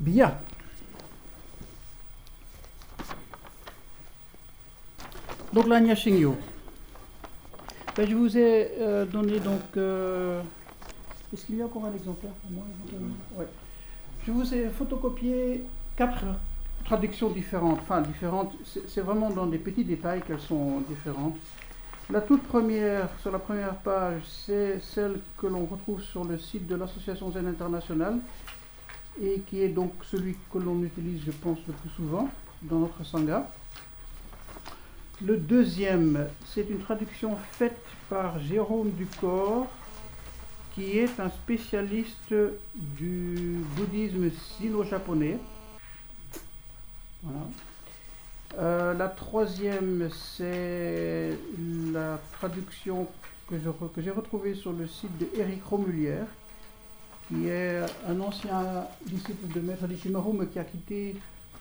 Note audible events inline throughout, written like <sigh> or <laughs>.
Bien. Donc la Nyashingyo. Ben, je vous ai euh, donné donc. euh, Est-ce qu'il y a encore un exemplaire pour moi Ouais. Je vous ai photocopié quatre traductions différentes. Enfin, différentes. C'est c'est vraiment dans des petits détails qu'elles sont différentes. La toute première, sur la première page, c'est celle que l'on retrouve sur le site de l'Association Zen Internationale et qui est donc celui que l'on utilise, je pense, le plus souvent dans notre sangha. Le deuxième, c'est une traduction faite par Jérôme Ducor, qui est un spécialiste du bouddhisme sino-japonais. Voilà. Euh, la troisième, c'est la traduction que j'ai retrouvée sur le site de Éric Romulière, qui est un ancien disciple de Maître Dishimaru, mais qui a quitté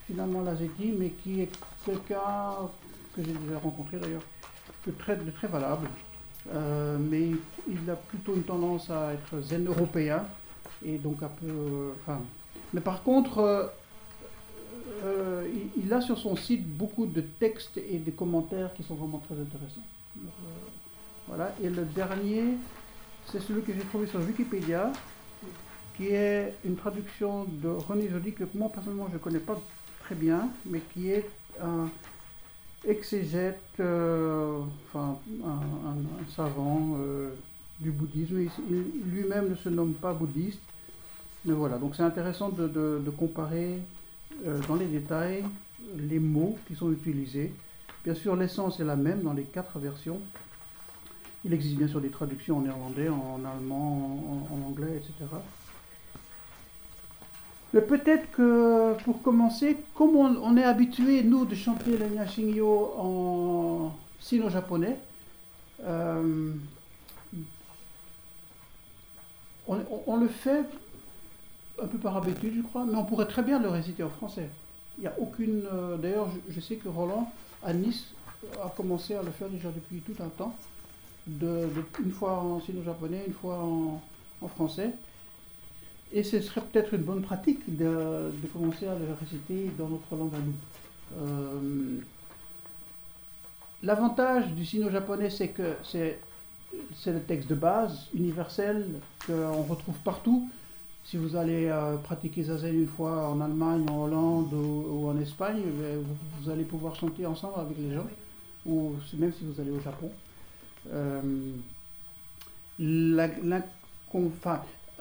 finalement l'Azeti, mais qui est quelqu'un que j'ai déjà rencontré d'ailleurs, de très, très valable. Euh, mais il a plutôt une tendance à être zen européen, et donc un peu. mais par contre, euh, euh, il, il a sur son site beaucoup de textes et de commentaires qui sont vraiment très intéressants. Voilà. Et le dernier, c'est celui que j'ai trouvé sur Wikipédia, qui est une traduction de René Joly, que moi personnellement je ne connais pas très bien, mais qui est un exégète, euh, enfin un, savant euh, du bouddhisme. Il, lui-même ne se nomme pas bouddhiste, mais voilà. Donc c'est intéressant de, comparer euh, dans les détails les mots qui sont utilisés. Bien sûr, l'essence est la même dans les quatre versions. Il existe bien sûr des traductions en néerlandais, en allemand, en anglais, etc. Peut-être que pour commencer, comme on, est habitué, nous, de chanter le Nyashingyo en sino-japonais, euh, on, le fait un peu par habitude, je crois, mais on pourrait très bien le réciter en français. Il n'y a aucune. euh, D'ailleurs, je, sais que Roland, à Nice, a commencé à le faire déjà depuis tout un temps, une fois en sino-japonais, une fois en français. Et ce serait peut-être une bonne pratique de, de commencer à le réciter dans notre langue à nous. Euh, L'avantage du sino-japonais, c'est que c'est le texte de base, universel, qu'on retrouve partout. Si vous allez euh, pratiquer Zazen une fois en Allemagne, en Hollande ou, en Espagne, eh vous, allez pouvoir chanter ensemble avec les gens, ou même si vous allez au Japon. Euh,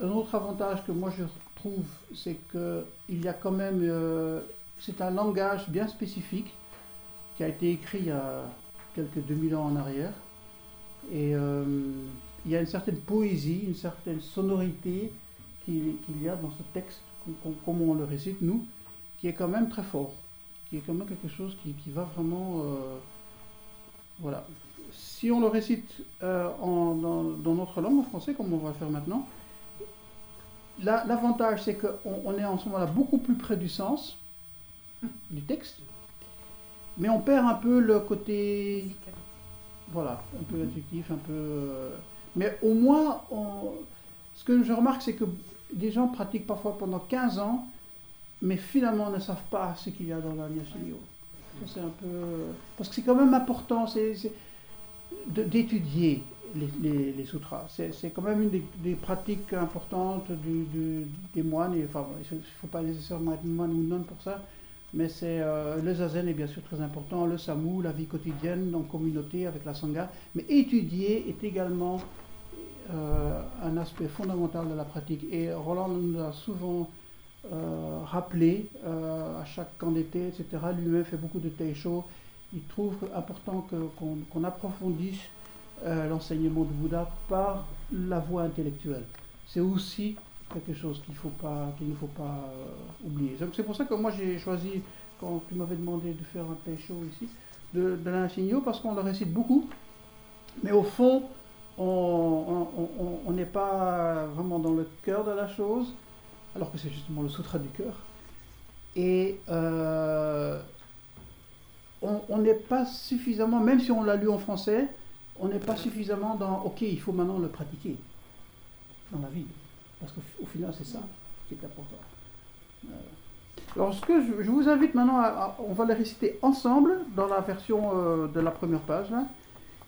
un autre avantage que moi je trouve, c'est qu'il y a quand même, euh, c'est un langage bien spécifique qui a été écrit il y a quelques 2000 ans en arrière. Et euh, il y a une certaine poésie, une certaine sonorité qu'il y a dans ce texte, com- com- comme on le récite nous, qui est quand même très fort, qui est quand même quelque chose qui, qui va vraiment... euh, voilà. Si on le récite dans, dans notre langue, en français, comme on va le faire maintenant, la- l'avantage c'est qu'on on est en ce moment-là beaucoup plus près du sens du texte, mais on perd un peu le côté voilà, un peu intuitif, un peu. euh, Mais au moins, ce que je remarque, c'est que des gens pratiquent parfois pendant 15 ans, mais finalement ne savent pas ce qu'il y a dans la Nyashingyo. Ça, C'est un peu. Parce que c'est quand même important d'étudier les, sutras. C'est, quand même une des, pratiques importantes du- des moines. Enfin, il ne faut pas nécessairement être moine ou nonne pour ça. Mais euh, le zazen est bien sûr très important, le samu, la vie quotidienne en communauté avec la sangha. Mais étudier est également euh, un aspect fondamental de la pratique. Et Roland nous a souvent euh, rappelé à chaque camp d'été, etc. Lui-même fait beaucoup de teisho. Il trouve important qu'on qu'on approfondisse euh, l'enseignement du Bouddha par la voie intellectuelle. C'est aussi quelque chose qu'il faut pas, qu'il ne faut pas euh, oublier. C'est pour ça que moi j'ai choisi, quand tu m'avais demandé de faire un teisho ici, de, de parce qu'on le récite beaucoup, mais au fond, on n'est pas vraiment dans le cœur de la chose, alors que c'est justement le sutra du cœur. Et euh, on n'est pas suffisamment, même si on l'a lu en français, on n'est pas suffisamment dans OK, il faut maintenant le pratiquer dans la vie. Parce qu'au au final, c'est ça qui est important. Alors, ce que je, vous invite maintenant à, On va les réciter ensemble dans la version euh, de la première page.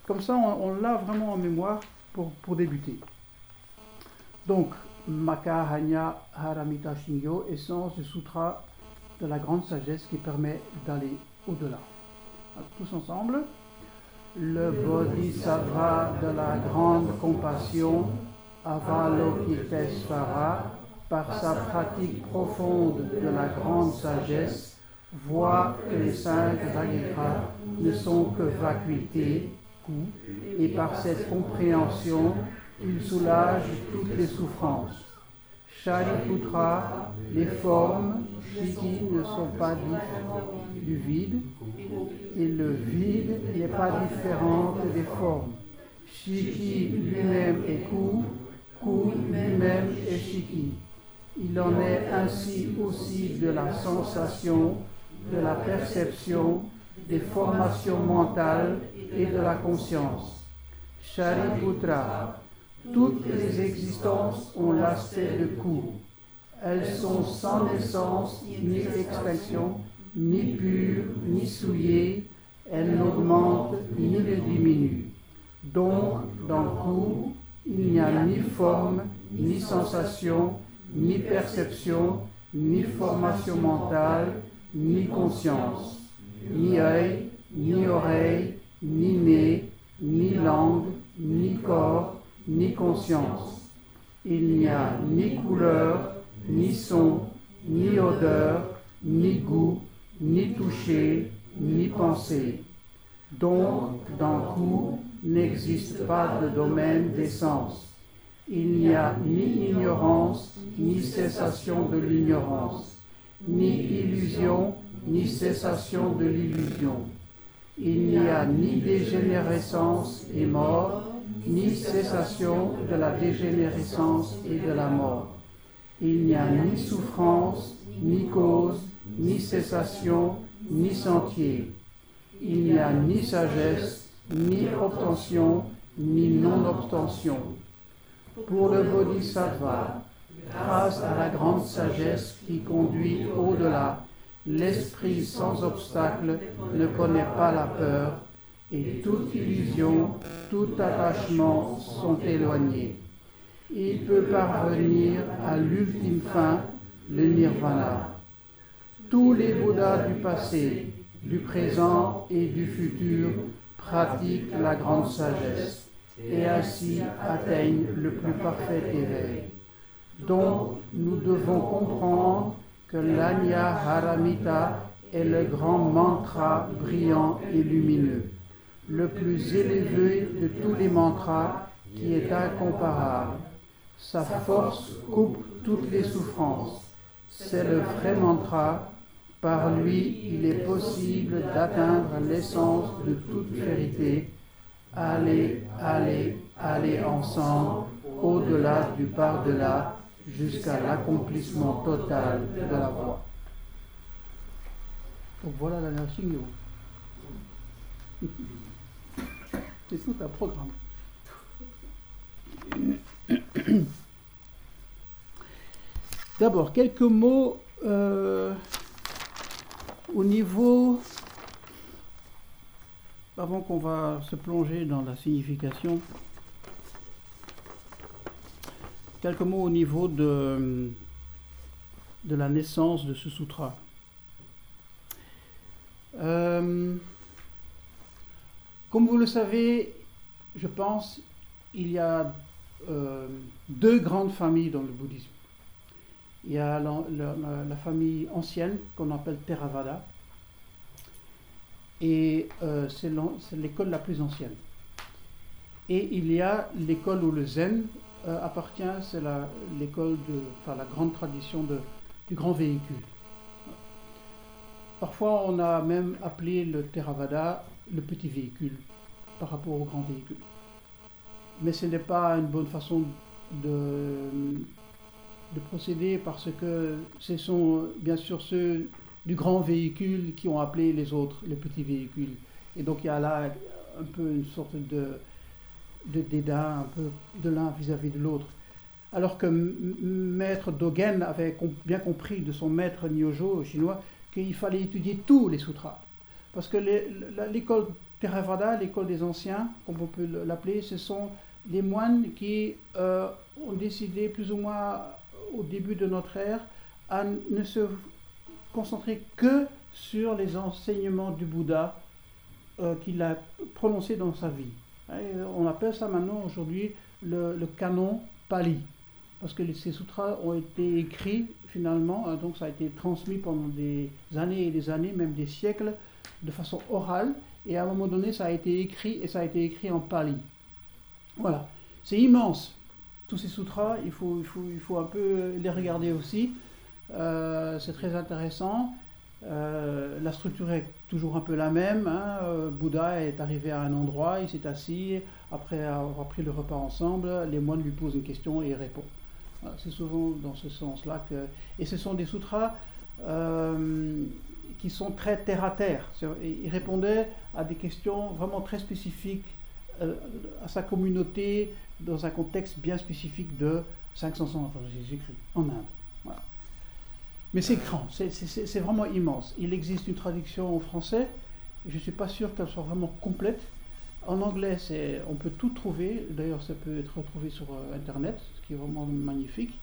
Comme ça, on, l'a vraiment en mémoire pour, pour débuter. Donc, Maka Hanya Haramita Shingyo, essence du sutra de la grande sagesse qui permet d'aller au-delà. Tous ensemble. Le Bodhisattva de la grande compassion, Avalokitesvara, par sa pratique profonde de la grande sagesse, voit que les cinq Agitra ne sont que vacuité, et par cette compréhension, il soulage toutes les souffrances. Shariputra, les formes, Shiki ne sont pas du vide, et le vide n'est pas différent des formes. Shiki lui-même est Ku, Ku lui-même est Shiki. Il en est ainsi aussi de la sensation, de la perception, des formations mentales et de la conscience. Shariputra, toutes les existences ont l'aspect de coup. Elles sont sans naissance ni extinction, ni pures, ni souillées. Elles n'augmentent ni ne diminuent. Donc, dans le coup, il n'y a ni forme, ni sensation, ni perception, ni formation mentale, ni conscience, ni œil, ni oreille, ni nez, ni langue, ni corps, ni conscience. Il n'y a ni couleur, ni son, ni odeur, ni goût, ni toucher, ni pensée. Donc, dans coup, n'existe pas de domaine d'essence. Il n'y a ni ignorance, ni cessation de l'ignorance, ni illusion, ni cessation de l'illusion. Il n'y a ni dégénérescence et mort, ni cessation de la dégénérescence et de la mort. Il n'y a ni souffrance, ni cause, ni cessation, ni sentier. Il n'y a ni sagesse, ni obtention, ni non-obtention. Pour le Bodhisattva, grâce à la grande sagesse qui conduit au-delà, l'esprit sans obstacle ne connaît pas la peur et toute illusion, tout attachement sont éloignés. Il peut parvenir à l'ultime fin, le nirvana. Tous les Bouddhas du passé, du présent et du futur pratiquent la grande sagesse et ainsi atteignent le plus parfait éveil. Donc, nous devons comprendre que l'Anya Haramita est le grand mantra brillant et lumineux le plus élevé de tous les mantras qui est incomparable. Sa force coupe toutes les souffrances. C'est le vrai mantra. Par lui, il est possible d'atteindre l'essence de toute vérité. Allez, allez, allez ensemble, au-delà du par-delà, jusqu'à l'accomplissement total de la voie. Voilà la nation. <laughs> C'est tout un programme. <coughs> D'abord, quelques mots euh, au niveau, avant qu'on va se plonger dans la signification, quelques mots au niveau de, de la naissance de ce sutra. Euh, comme vous le savez, je pense, il y a euh, deux grandes familles dans le bouddhisme. Il y a la, famille ancienne qu'on appelle Theravada, et euh, c'est l'école la plus ancienne. Et il y a l'école où le zen euh, appartient, c'est l'école de, la grande tradition de, du grand véhicule. Parfois, on a même appelé le Theravada le petit véhicule par rapport au grand véhicule. Mais ce n'est pas une bonne façon de, de procéder parce que ce sont bien sûr ceux du grand véhicule qui ont appelé les autres les petits véhicules. Et donc il y a là un peu une sorte de, dédain, un peu de l'un vis-à-vis de l'autre. alors que maître Dogen avait bien compris de son maître Nyojo chinois qu'il fallait étudier tous les sutras. Parce que l'école Theravada, l'école des anciens, comme on peut l'appeler, ce sont les moines qui euh, ont décidé plus ou moins au début de notre ère à ne se concentrer que sur les enseignements du Bouddha euh, qu'il a prononcés dans sa vie. on appelle ça maintenant aujourd'hui le, canon Pali, parce que ces sutras ont été écrits finalement, hein, donc ça a été transmis pendant des années et des années, même des siècles, de façon orale, et à un moment donné ça a été écrit, et ça a été écrit en Pali. Voilà, c'est immense. Tous ces sutras, il faut, il, faut, il faut un peu les regarder aussi. Euh, c'est très intéressant. Euh, la structure est toujours un peu la même. Hein. Euh, Bouddha est arrivé à un endroit, il s'est assis, après avoir pris le repas ensemble, les moines lui posent une question et il répond. c'est souvent dans ce sens-là que... Et ce sont des sutras qui sont très terre à terre. Il répondait à des questions vraiment très spécifiques à sa communauté dans un contexte bien spécifique de 500 ans avant Jésus-Christ, en Inde. Mais c'est grand, c'est vraiment immense. Il existe une traduction en français, je ne suis pas sûr qu'elle soit vraiment complète. En anglais, on peut tout trouver, d'ailleurs ça peut être retrouvé sur euh, Internet, ce qui est vraiment magnifique.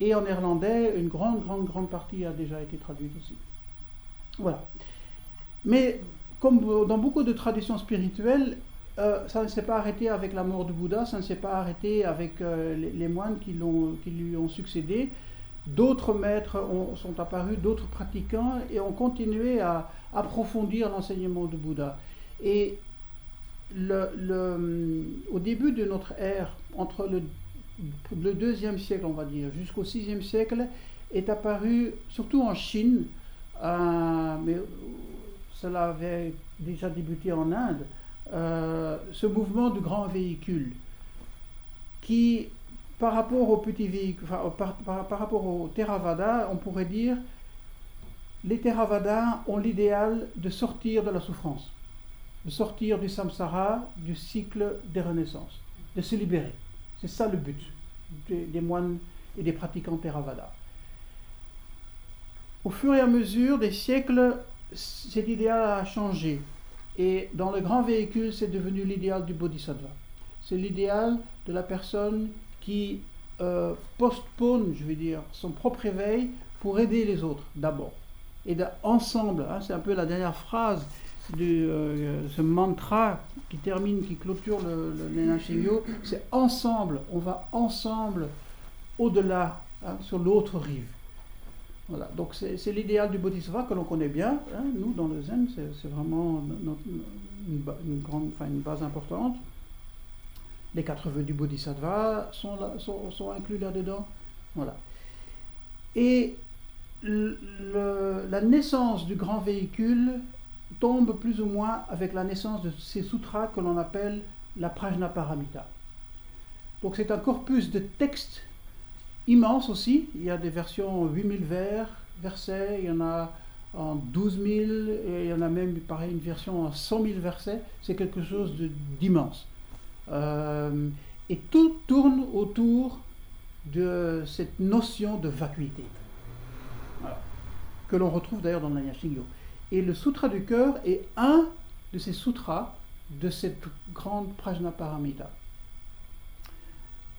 Et en néerlandais, une grande, grande, grande partie a déjà été traduite aussi. Voilà. Mais comme dans beaucoup de traditions spirituelles, euh, ça ne s'est pas arrêté avec la mort de Bouddha, ça ne s'est pas arrêté avec euh, les, moines qui, lui ont succédé. D'autres maîtres sont apparus, d'autres pratiquants, et ont continué à approfondir l'enseignement de Bouddha. Et au début de notre ère, entre le, le deuxième siècle, on va dire, jusqu'au sixième siècle, est apparu, surtout en Chine, euh, mais cela avait déjà débuté en Inde, euh, ce mouvement du grand véhicule qui par rapport au petit véhicule, par, rapport au Theravada, on pourrait dire les Theravada ont l'idéal de sortir de la souffrance, de sortir du samsara, du cycle des renaissances, de se libérer. C'est ça le but des, moines et des pratiquants Theravada. Au fur et à mesure des siècles, cet idéal a changé. Et dans le grand véhicule, c'est devenu l'idéal du bodhisattva. C'est l'idéal de la personne qui euh, postpone, je vais dire, son propre éveil pour aider les autres d'abord. Et ensemble, hein, c'est un peu la dernière phrase de euh, ce mantra qui termine, qui clôture le, le, c'est ensemble, on va ensemble au-delà, hein, sur l'autre rive. Donc c'est l'idéal du bodhisattva que l'on connaît bien, hein, nous dans le zen, c'est vraiment une, grande, enfin, une base importante. Les quatre vœux du Bodhisattva sont, sont, inclus là-dedans. Voilà. Et la naissance du grand véhicule tombe plus ou moins avec la naissance de ces sutras que l'on appelle la Prajnaparamita. Donc c'est un corpus de textes immense aussi. Il y a des versions 8000 vers, versets, il y en a en 12 000, et il y en a même pareil une version en 100 000 versets. C'est quelque chose d'immense. Euh, et tout tourne autour de cette notion de vacuité, que l'on retrouve d'ailleurs dans le Shingyo. Et le Sutra du cœur est un de ces sutras de cette grande Prajna Paramita.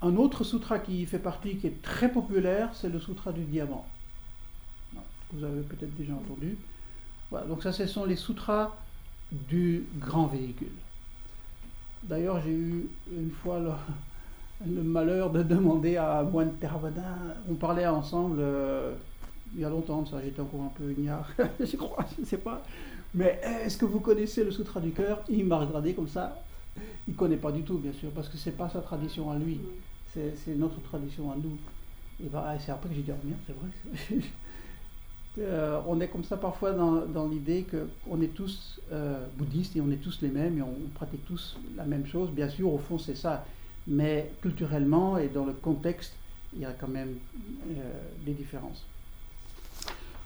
Un autre sutra qui fait partie, qui est très populaire, c'est le Sutra du diamant. Vous avez peut-être déjà entendu. Voilà, donc ça, ce sont les sutras du grand véhicule. D'ailleurs, j'ai eu une fois le, <laughs> malheur de demander à moine Theravada, on parlait ensemble euh, il y a longtemps, ça j'étais encore un peu ignare, <laughs> je crois, je ne sais pas. Mais est-ce que vous connaissez le Sutra du cœur? Il m'a regardé comme ça. Il ne connaît pas du tout, bien sûr, parce que ce n'est pas sa tradition à lui, c'est notre tradition à nous. Ben, c'est après que j'ai oh c'est vrai. <laughs> Euh, on est comme ça parfois dans, l'idée qu'on est tous euh, bouddhistes et on est tous les mêmes et on, pratique tous la même chose. Bien sûr, au fond, c'est ça. Mais culturellement et dans le contexte, il y a quand même euh, des différences.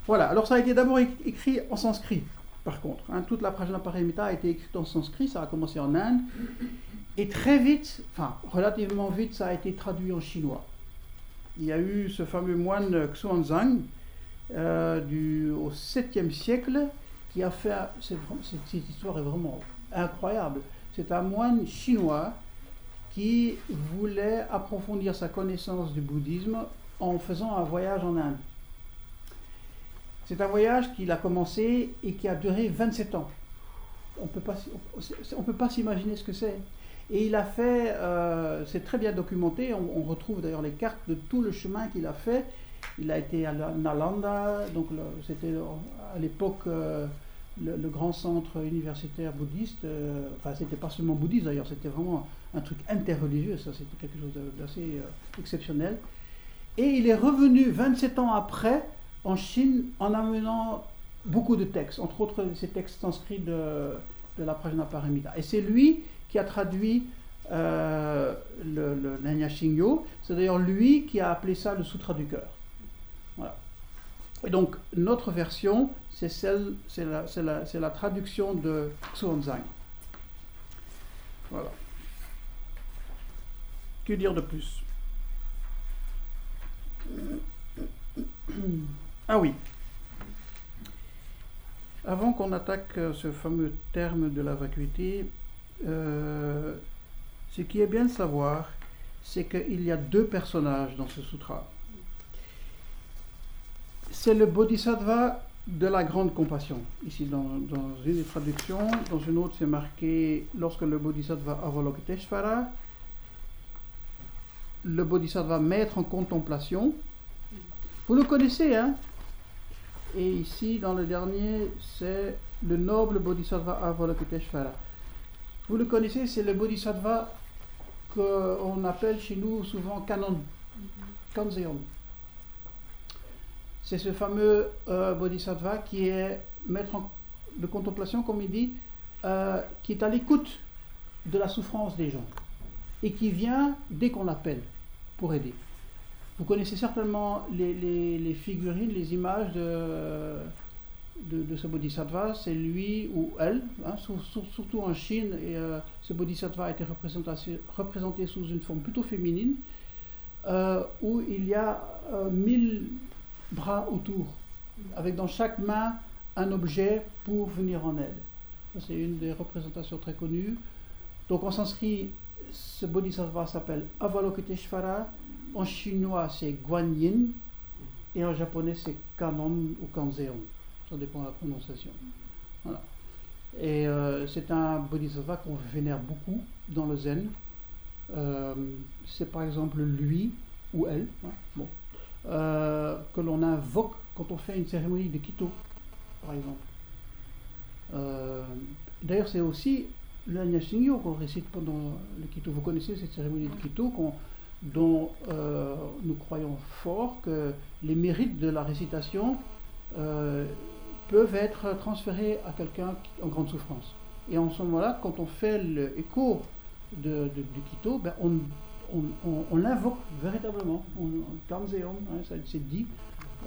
Voilà, alors ça a été d'abord écrit en sanskrit, par contre. Hein. toute la Prajnaparamita a été écrite en sanskrit, ça a commencé en Inde. Et très vite, enfin relativement vite, ça a été traduit en chinois. il y a eu ce fameux moine Xuanzang euh, du, au 7e siècle qui a fait. Cette, cette histoire est vraiment incroyable. C'est un moine chinois qui voulait approfondir sa connaissance du bouddhisme en faisant un voyage en Inde. C'est un voyage qu'il a commencé et qui a duré 27 ans. On ne peut pas s'imaginer ce que c'est. Et il a fait, euh, c'est très bien documenté, on, retrouve d'ailleurs les cartes de tout le chemin qu'il a fait. Il a été à Nalanda, donc c'était à l'époque euh, le, grand centre universitaire bouddhiste. Euh, enfin, c'était pas seulement bouddhiste d'ailleurs, c'était vraiment un truc interreligieux, ça c'était quelque chose d'assez exceptionnel. Et il est revenu 27 ans après en Chine en amenant beaucoup de textes, entre autres ces textes inscrits de, de la Prajnaparamita. Et c'est lui qui a traduit euh, le, le Shingyo. C'est d'ailleurs lui qui a appelé ça le Sutra du cœur. Voilà. Et donc, notre version, c'est celle, c'est la, la, la, traduction de Xuanzang. Voilà. Que dire de plus? <coughs> Ah oui. Avant qu'on attaque ce fameux terme de la vacuité, euh, ce qui est bien de savoir, c'est qu'il y a deux personnages dans ce sutra. C'est le bodhisattva de la grande compassion. Ici, dans, une des traductions, dans une autre, c'est marqué lorsque le bodhisattva Avalokiteshvara, le bodhisattva maître en contemplation. Vous le connaissez, hein? Et ici, dans le dernier, c'est le noble bodhisattva Avalokiteshvara. Vous le connaissez, c'est le bodhisattva qu'on appelle chez nous souvent Kanon, Kanzeon. C'est ce fameux euh, bodhisattva qui est maître de contemplation, comme il dit, euh, qui est à l'écoute de la souffrance des gens et qui vient dès qu'on l'appelle pour aider. Vous connaissez certainement les figurines, les images de de, ce bodhisattva, c'est lui ou elle, hein, surtout en Chine, et, euh, ce bodhisattva a été représenté, sous une forme plutôt féminine, euh, où il y a euh, mille bras autour, avec dans chaque main un objet pour venir en aide. C'est une des représentations très connues. Donc en sanskrit, ce bodhisattva s'appelle Avalokiteshvara, en chinois c'est Guanyin, et en japonais c'est Kanon ou Kanzeon dépend de la prononciation. Voilà. Et euh, c'est un bodhisattva qu'on vénère beaucoup dans le zen. Euh, c'est par exemple lui ou elle, hein, bon, euh, que l'on invoque quand on fait une cérémonie de Kito, par exemple. D'ailleurs, c'est aussi le Nyashingyo qu'on récite pendant le Kito. Vous connaissez cette cérémonie de Kito dont nous croyons fort que les mérites de la récitation peuvent être transférés à quelqu'un en grande souffrance. Et en ce moment-là, quand on fait l'écho de, du Quito, ben on, l'invoque véritablement. On, hein, c'est dit,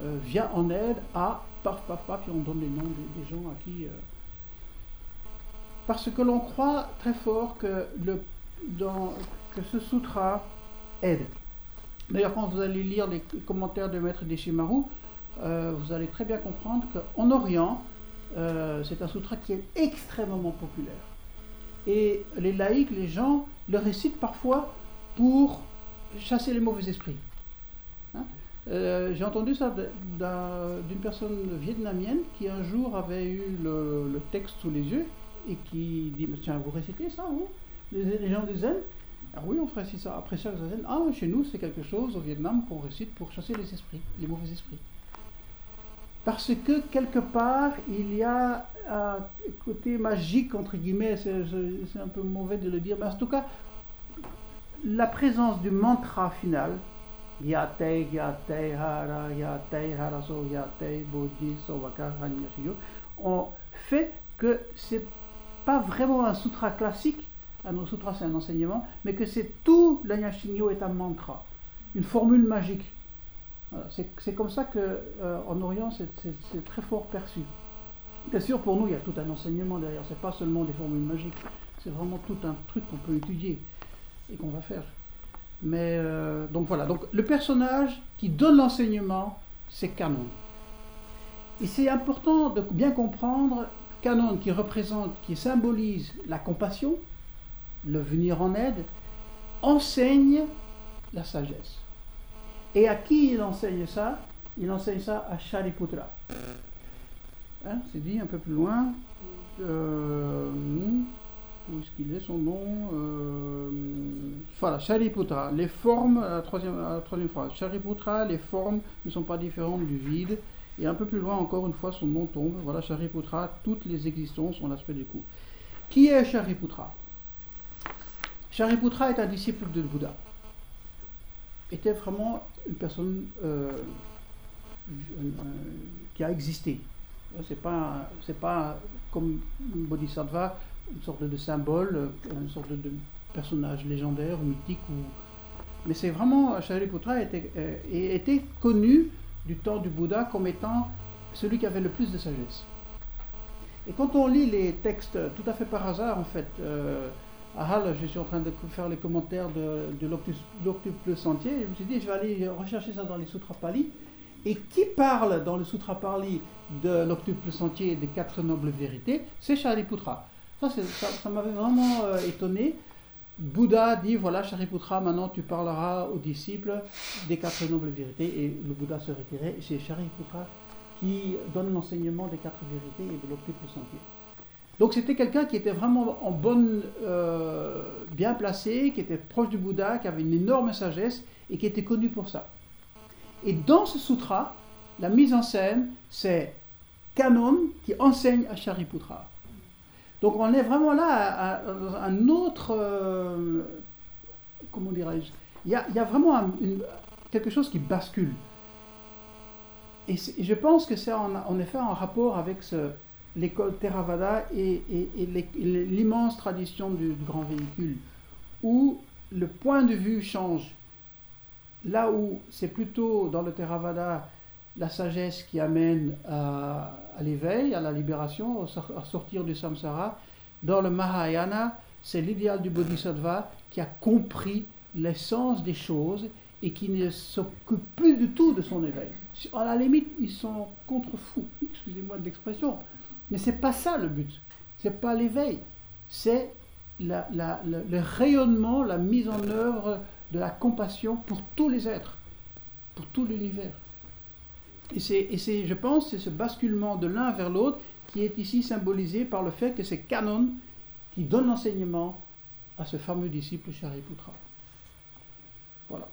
euh, vient en aide à paf, paf, paf, et on donne les noms des, gens à qui. Euh, parce que l'on croit très fort que, que ce sutra aide. D'ailleurs, quand vous allez lire les commentaires de Maître Deshimaru, euh, vous allez très bien comprendre qu'en Orient, euh, c'est un sutra qui est extrêmement populaire. Et les laïcs, les gens, le récitent parfois pour chasser les mauvais esprits. Hein. Euh, j'ai entendu ça d'une personne vietnamienne qui un jour avait eu le, texte sous les yeux et qui dit Tiens, vous récitez ça, vous les, gens du Zen ah oui, on récite ça. Après ça, zen. Ah, chez nous, c'est quelque chose au Vietnam qu'on récite pour chasser les esprits, les mauvais esprits. Parce que quelque part, il y a un côté magique, entre guillemets, c'est un peu mauvais de le dire, mais en tout cas, la présence du mantra final, Hara, Bodhi, Sovaka, on fait que c'est pas vraiment un sutra classique, un sutra c'est un enseignement, mais que c'est tout l'Anyashingyo est un mantra, une formule magique. C'est comme ça qu'en euh, Orient, c'est très fort perçu. Bien sûr, pour nous, il y a tout un enseignement derrière. Ce n'est pas seulement des formules magiques. C'est vraiment tout un truc qu'on peut étudier et qu'on va faire. Mais euh, donc voilà, donc le personnage qui donne l'enseignement, c'est Canon. Et c'est important de bien comprendre Canon qui représente, qui symbolise la compassion, le venir en aide, enseigne la sagesse. Et à qui il enseigne ça? Il enseigne ça à Shariputra. Hein, c'est dit un peu plus loin. Euh, où est-ce qu'il est son nom euh, Voilà, Shariputra. Les formes, la troisième, la troisième phrase. Shariputra, les formes ne sont pas différentes du vide. Et un peu plus loin, encore une fois, son nom tombe. Voilà, Shariputra, toutes les existences ont l'aspect du coup. Qui est Shariputra? Shariputra est un disciple de Bouddha. Était vraiment une personne euh, qui a existé. C'est pas, c'est pas comme Bodhisattva, une sorte de symbole, une sorte de personnage légendaire, mythique. Mais c'est vraiment, Shariputra était, euh, était connu du temps du Bouddha comme étant celui qui avait le plus de sagesse. Et quand on lit les textes tout à fait par hasard, en fait, euh, à Halle, je suis en train de faire les commentaires de, l'octuple sentier, je me suis dit, je vais aller rechercher ça dans les sutras Pali. Et qui parle dans le Sutra Pali de l'octuple sentier des quatre nobles vérités? C'est Shariputra. Ça, ça, m'avait vraiment euh, étonné. Bouddha dit voilà, Shariputra, maintenant tu parleras aux disciples des quatre nobles vérités. Et le Bouddha se retirait. C'est Shariputra qui donne l'enseignement des quatre vérités et de l'octuple sentier. Donc c'était quelqu'un qui était vraiment en bonne, euh, bien placé, qui était proche du Bouddha, qui avait une énorme sagesse et qui était connu pour ça. Et dans ce sutra, la mise en scène, c'est Kanon qui enseigne à Shariputra. Donc on est vraiment là à, un autre, euh, comment dirais-je, il y a, vraiment quelque chose qui bascule. Et, je pense que c'est en, effet en rapport avec l'école Theravada et, l'immense tradition du, grand véhicule, où le point de vue change. Là où c'est plutôt dans le Theravada la sagesse qui amène à, l'éveil, à la libération, à sortir du samsara. Dans le Mahayana, c'est l'idéal du bodhisattva qui a compris l'essence des choses et qui ne s'occupe plus du tout de son éveil. À la limite, ils sont contre-fous, <laughs> excusez-moi de l'expression, mais c'est pas ça le but. C'est pas l'éveil, c'est le, rayonnement, la mise en œuvre de la compassion pour tous les êtres, pour tout l'univers. Et c'est, je pense, c'est ce basculement de l'un vers l'autre qui est ici symbolisé par le fait que c'est Canon qui donne l'enseignement à ce fameux disciple Shariputra. Voilà.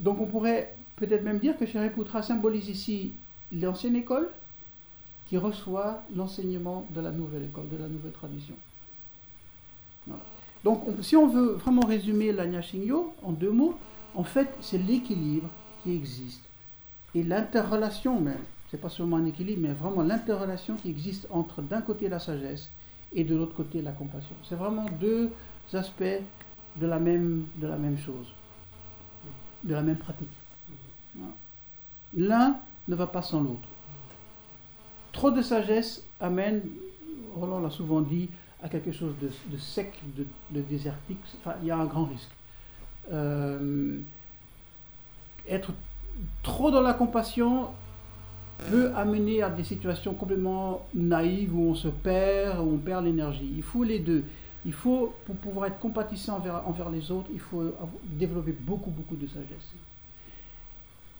Donc on pourrait peut-être même dire que Shariputra symbolise ici l'ancienne école qui reçoit l'enseignement de la nouvelle école, de la nouvelle tradition. Donc si on veut vraiment résumer l'Anya Shingyo en deux mots, en fait c'est l'équilibre qui existe et l'interrelation même, c'est pas seulement un équilibre, mais vraiment l'interrelation qui existe entre d'un côté la sagesse et de l'autre côté la compassion. C'est vraiment deux aspects de la même, de la même chose, de la même pratique. L'un ne va pas sans l'autre. Trop de sagesse amène, Roland l'a souvent dit, à quelque chose de, sec, de, désertique. Enfin, il y a un grand risque. Euh, être trop dans la compassion peut amener à des situations complètement naïves où on se perd, où on perd l'énergie. Il faut les deux. Il faut, pour pouvoir être compatissant envers, envers les autres, il faut développer beaucoup, beaucoup de sagesse.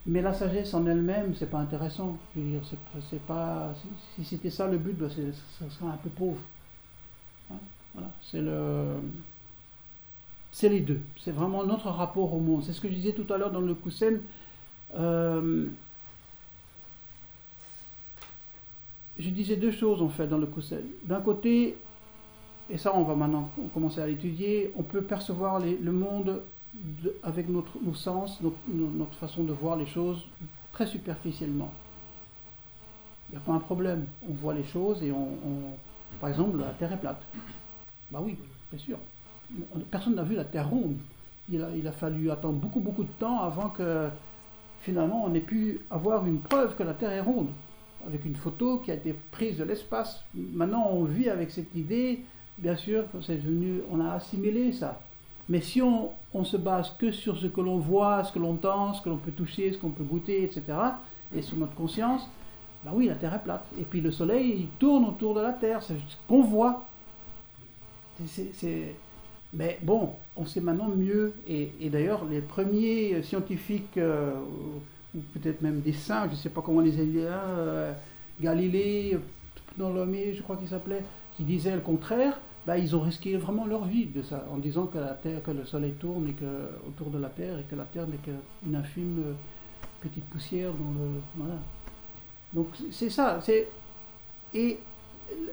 Mais la sagesse en elle-même, c'est pas intéressant. C'est, pas, si c'était ça le but, ben ça serait un peu pauvre. Hein, voilà, c'est le, c'est les deux. C'est vraiment notre rapport au monde. C'est ce que je disais tout à l'heure dans le Kusen. Euh, je disais deux choses en fait dans le Kusel. D'un côté, et ça on va maintenant commencer à l'étudier, on peut percevoir le monde avec notre, nos sens, notre, façon de voir les choses très superficiellement. Il n'y a pas un problème. On voit les choses et on, Par exemple, la Terre est plate. Bah oui, bien sûr. Personne n'a vu la Terre ronde. Il a, il a fallu attendre beaucoup, beaucoup de temps avant que finalement, on ait pu avoir une preuve que la Terre est ronde, avec une photo qui a été prise de l'espace. Maintenant, on vit avec cette idée, bien sûr, c'est devenu, on a assimilé ça. Mais si on, se base que sur ce que l'on voit, ce que l'on entend, ce que l'on peut toucher, ce qu'on peut goûter, etc., et sur notre conscience, bah oui, la Terre est plate. Et puis le Soleil, il tourne autour de la Terre, c'est ce qu'on voit. Mais bon, on sait maintenant mieux. Et, d'ailleurs, les premiers scientifiques, euh, ou peut-être même des saints, je ne sais pas comment les aider, euh, Galilée, Ptolémée, je crois qu'il s'appelait, qui disaient le contraire, bah, ils ont risqué vraiment leur vie de ça, en disant que, la terre, que le Soleil tourne et que, autour de la Terre et que la Terre n'est qu'une infime euh, petite poussière dans le. Voilà. Donc c'est ça. C'est, et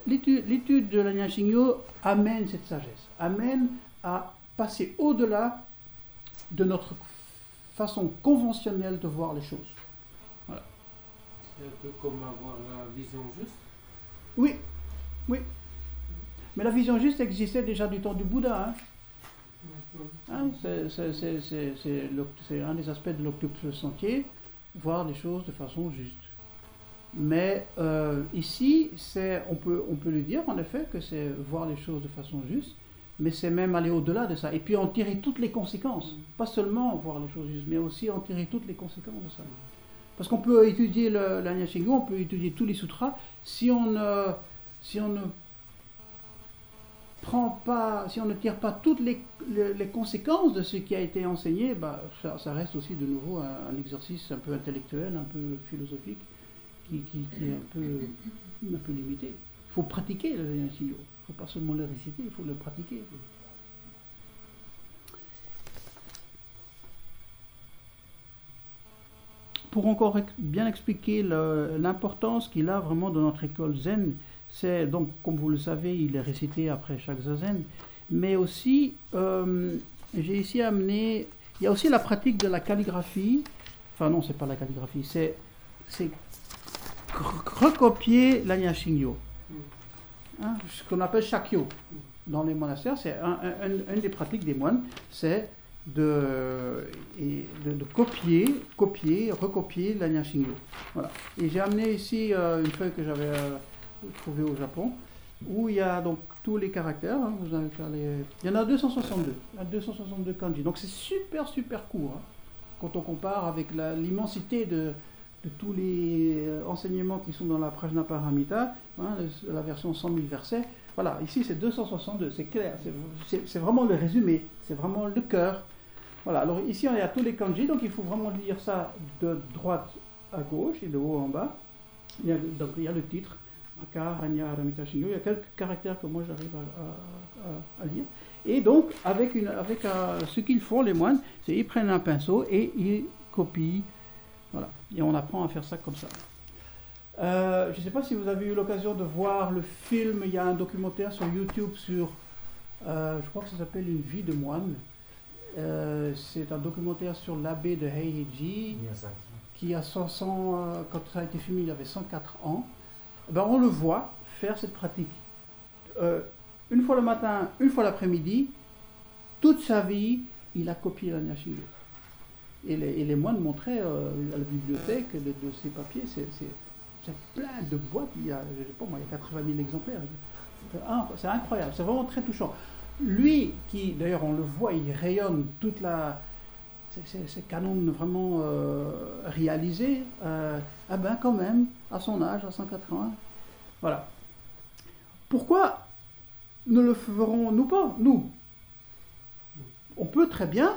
l'étude, de la Shingyo amène cette sagesse, amène à passer au-delà de notre façon conventionnelle de voir les choses. C'est un peu comme avoir la vision juste? Oui, oui. Mais la vision juste existait déjà du temps du Bouddha. hein. Hein, c'est, un des aspects de l'octuple sentier, voir les choses de façon juste. Mais euh, ici, on, peut, le dire en effet que c'est voir les choses de façon juste, mais c'est même aller au-delà de ça. Et puis en tirer toutes les conséquences. Pas seulement voir les choses justes, mais aussi en tirer toutes les conséquences de ça. Parce qu'on peut étudier le, la Nyashingo, on peut étudier tous les sutras, si on si prend pas, si on ne tire pas toutes les, les- conséquences de ce qui a été enseigné, bah, ça, reste aussi de nouveau un, exercice un peu intellectuel, un peu philosophique, qui, qui- est un peu, un peu limité. Il faut pratiquer le. Il ne faut pas seulement le réciter, il faut le pratiquer. Pour encore bien expliquer l'importance qu'il a vraiment dans notre école zen, c'est donc, comme vous le savez, il est récité après chaque zazen, mais aussi, euh, j'ai ici amené, il y a aussi la pratique de la calligraphie, enfin non, c'est pas la calligraphie, c'est c'est re- recopier l'Anya Shingyo, Hein, ce qu'on appelle Shakyo dans les monastères, c'est un, un- un- une des pratiques des moines, c'est de, copier, copier, recopier l'Anya. Voilà. Et j'ai amené ici euh, une feuille que j'avais euh, trouvée au Japon, où il y a donc tous les caractères. hein, vous avez les- Il y en a 262, il y a 262 kanji. Donc c'est super super court hein, quand on compare avec l'immensité de, tous les euh, enseignements qui sont dans la Prajnaparamita, hein, la version 100 000 versets. Voilà, ici c'est 262, c'est clair, c'est- vraiment le résumé, c'est vraiment le cœur. Voilà, alors ici on à tous les kanji, donc il faut vraiment lire ça de droite à gauche et de haut en bas. A, donc il y a le titre, Il y a quelques caractères que moi j'arrive à, à- à- à lire. Et donc, avec, une, avec ce qu'ils font, les moines, c'est ils prennent un pinceau et ils copient. Voilà. Et on apprend à faire ça comme ça. Euh, je ne sais pas si vous avez eu l'occasion de voir le film, il y a un documentaire sur YouTube sur, euh, je crois que ça s'appelle Une vie de moine. Euh, c'est un documentaire sur l'abbé de Heiheiji qui a 100, euh, quand ça a été filmé, il avait 104 ans. Ben, on le voit faire cette pratique. Euh, une fois le matin, une fois l'après-midi, toute sa vie, il a copié la Nyashingo. Et les, et les moines montraient euh, à la bibliothèque de, de ces papiers, c'est plein de boîtes, il y a, je sais pas moi, il y a 80 000 exemplaires. C'est incroyable, c'est vraiment très touchant. Lui, qui d'ailleurs on le voit, il rayonne toute la, c'est- c'est c'est canon vraiment euh, réalisé, euh, ah ben quand même, à son âge, à 180, voilà. Pourquoi ne le ferons-nous pas, nous? On peut très bien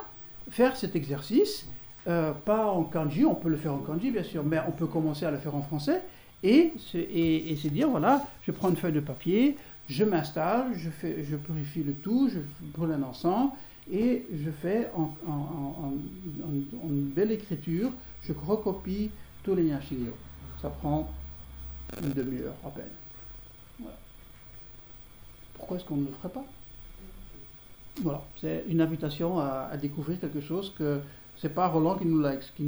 faire cet exercice, euh, pas en kanji, on peut le faire en kanji bien sûr, mais on peut commencer à le faire en français et se, et, dire, voilà, je prends une feuille de papier, je m'installe, je, je purifie le tout, je brûle un encens, et je fais en, une belle écriture, je recopie tous les Nyashingyo. Ça prend une demi-heure à peine. Pourquoi est-ce qu'on ne le ferait pas? Voilà, c'est une invitation à, découvrir quelque chose que c'est pas Roland qui nous l'a, qui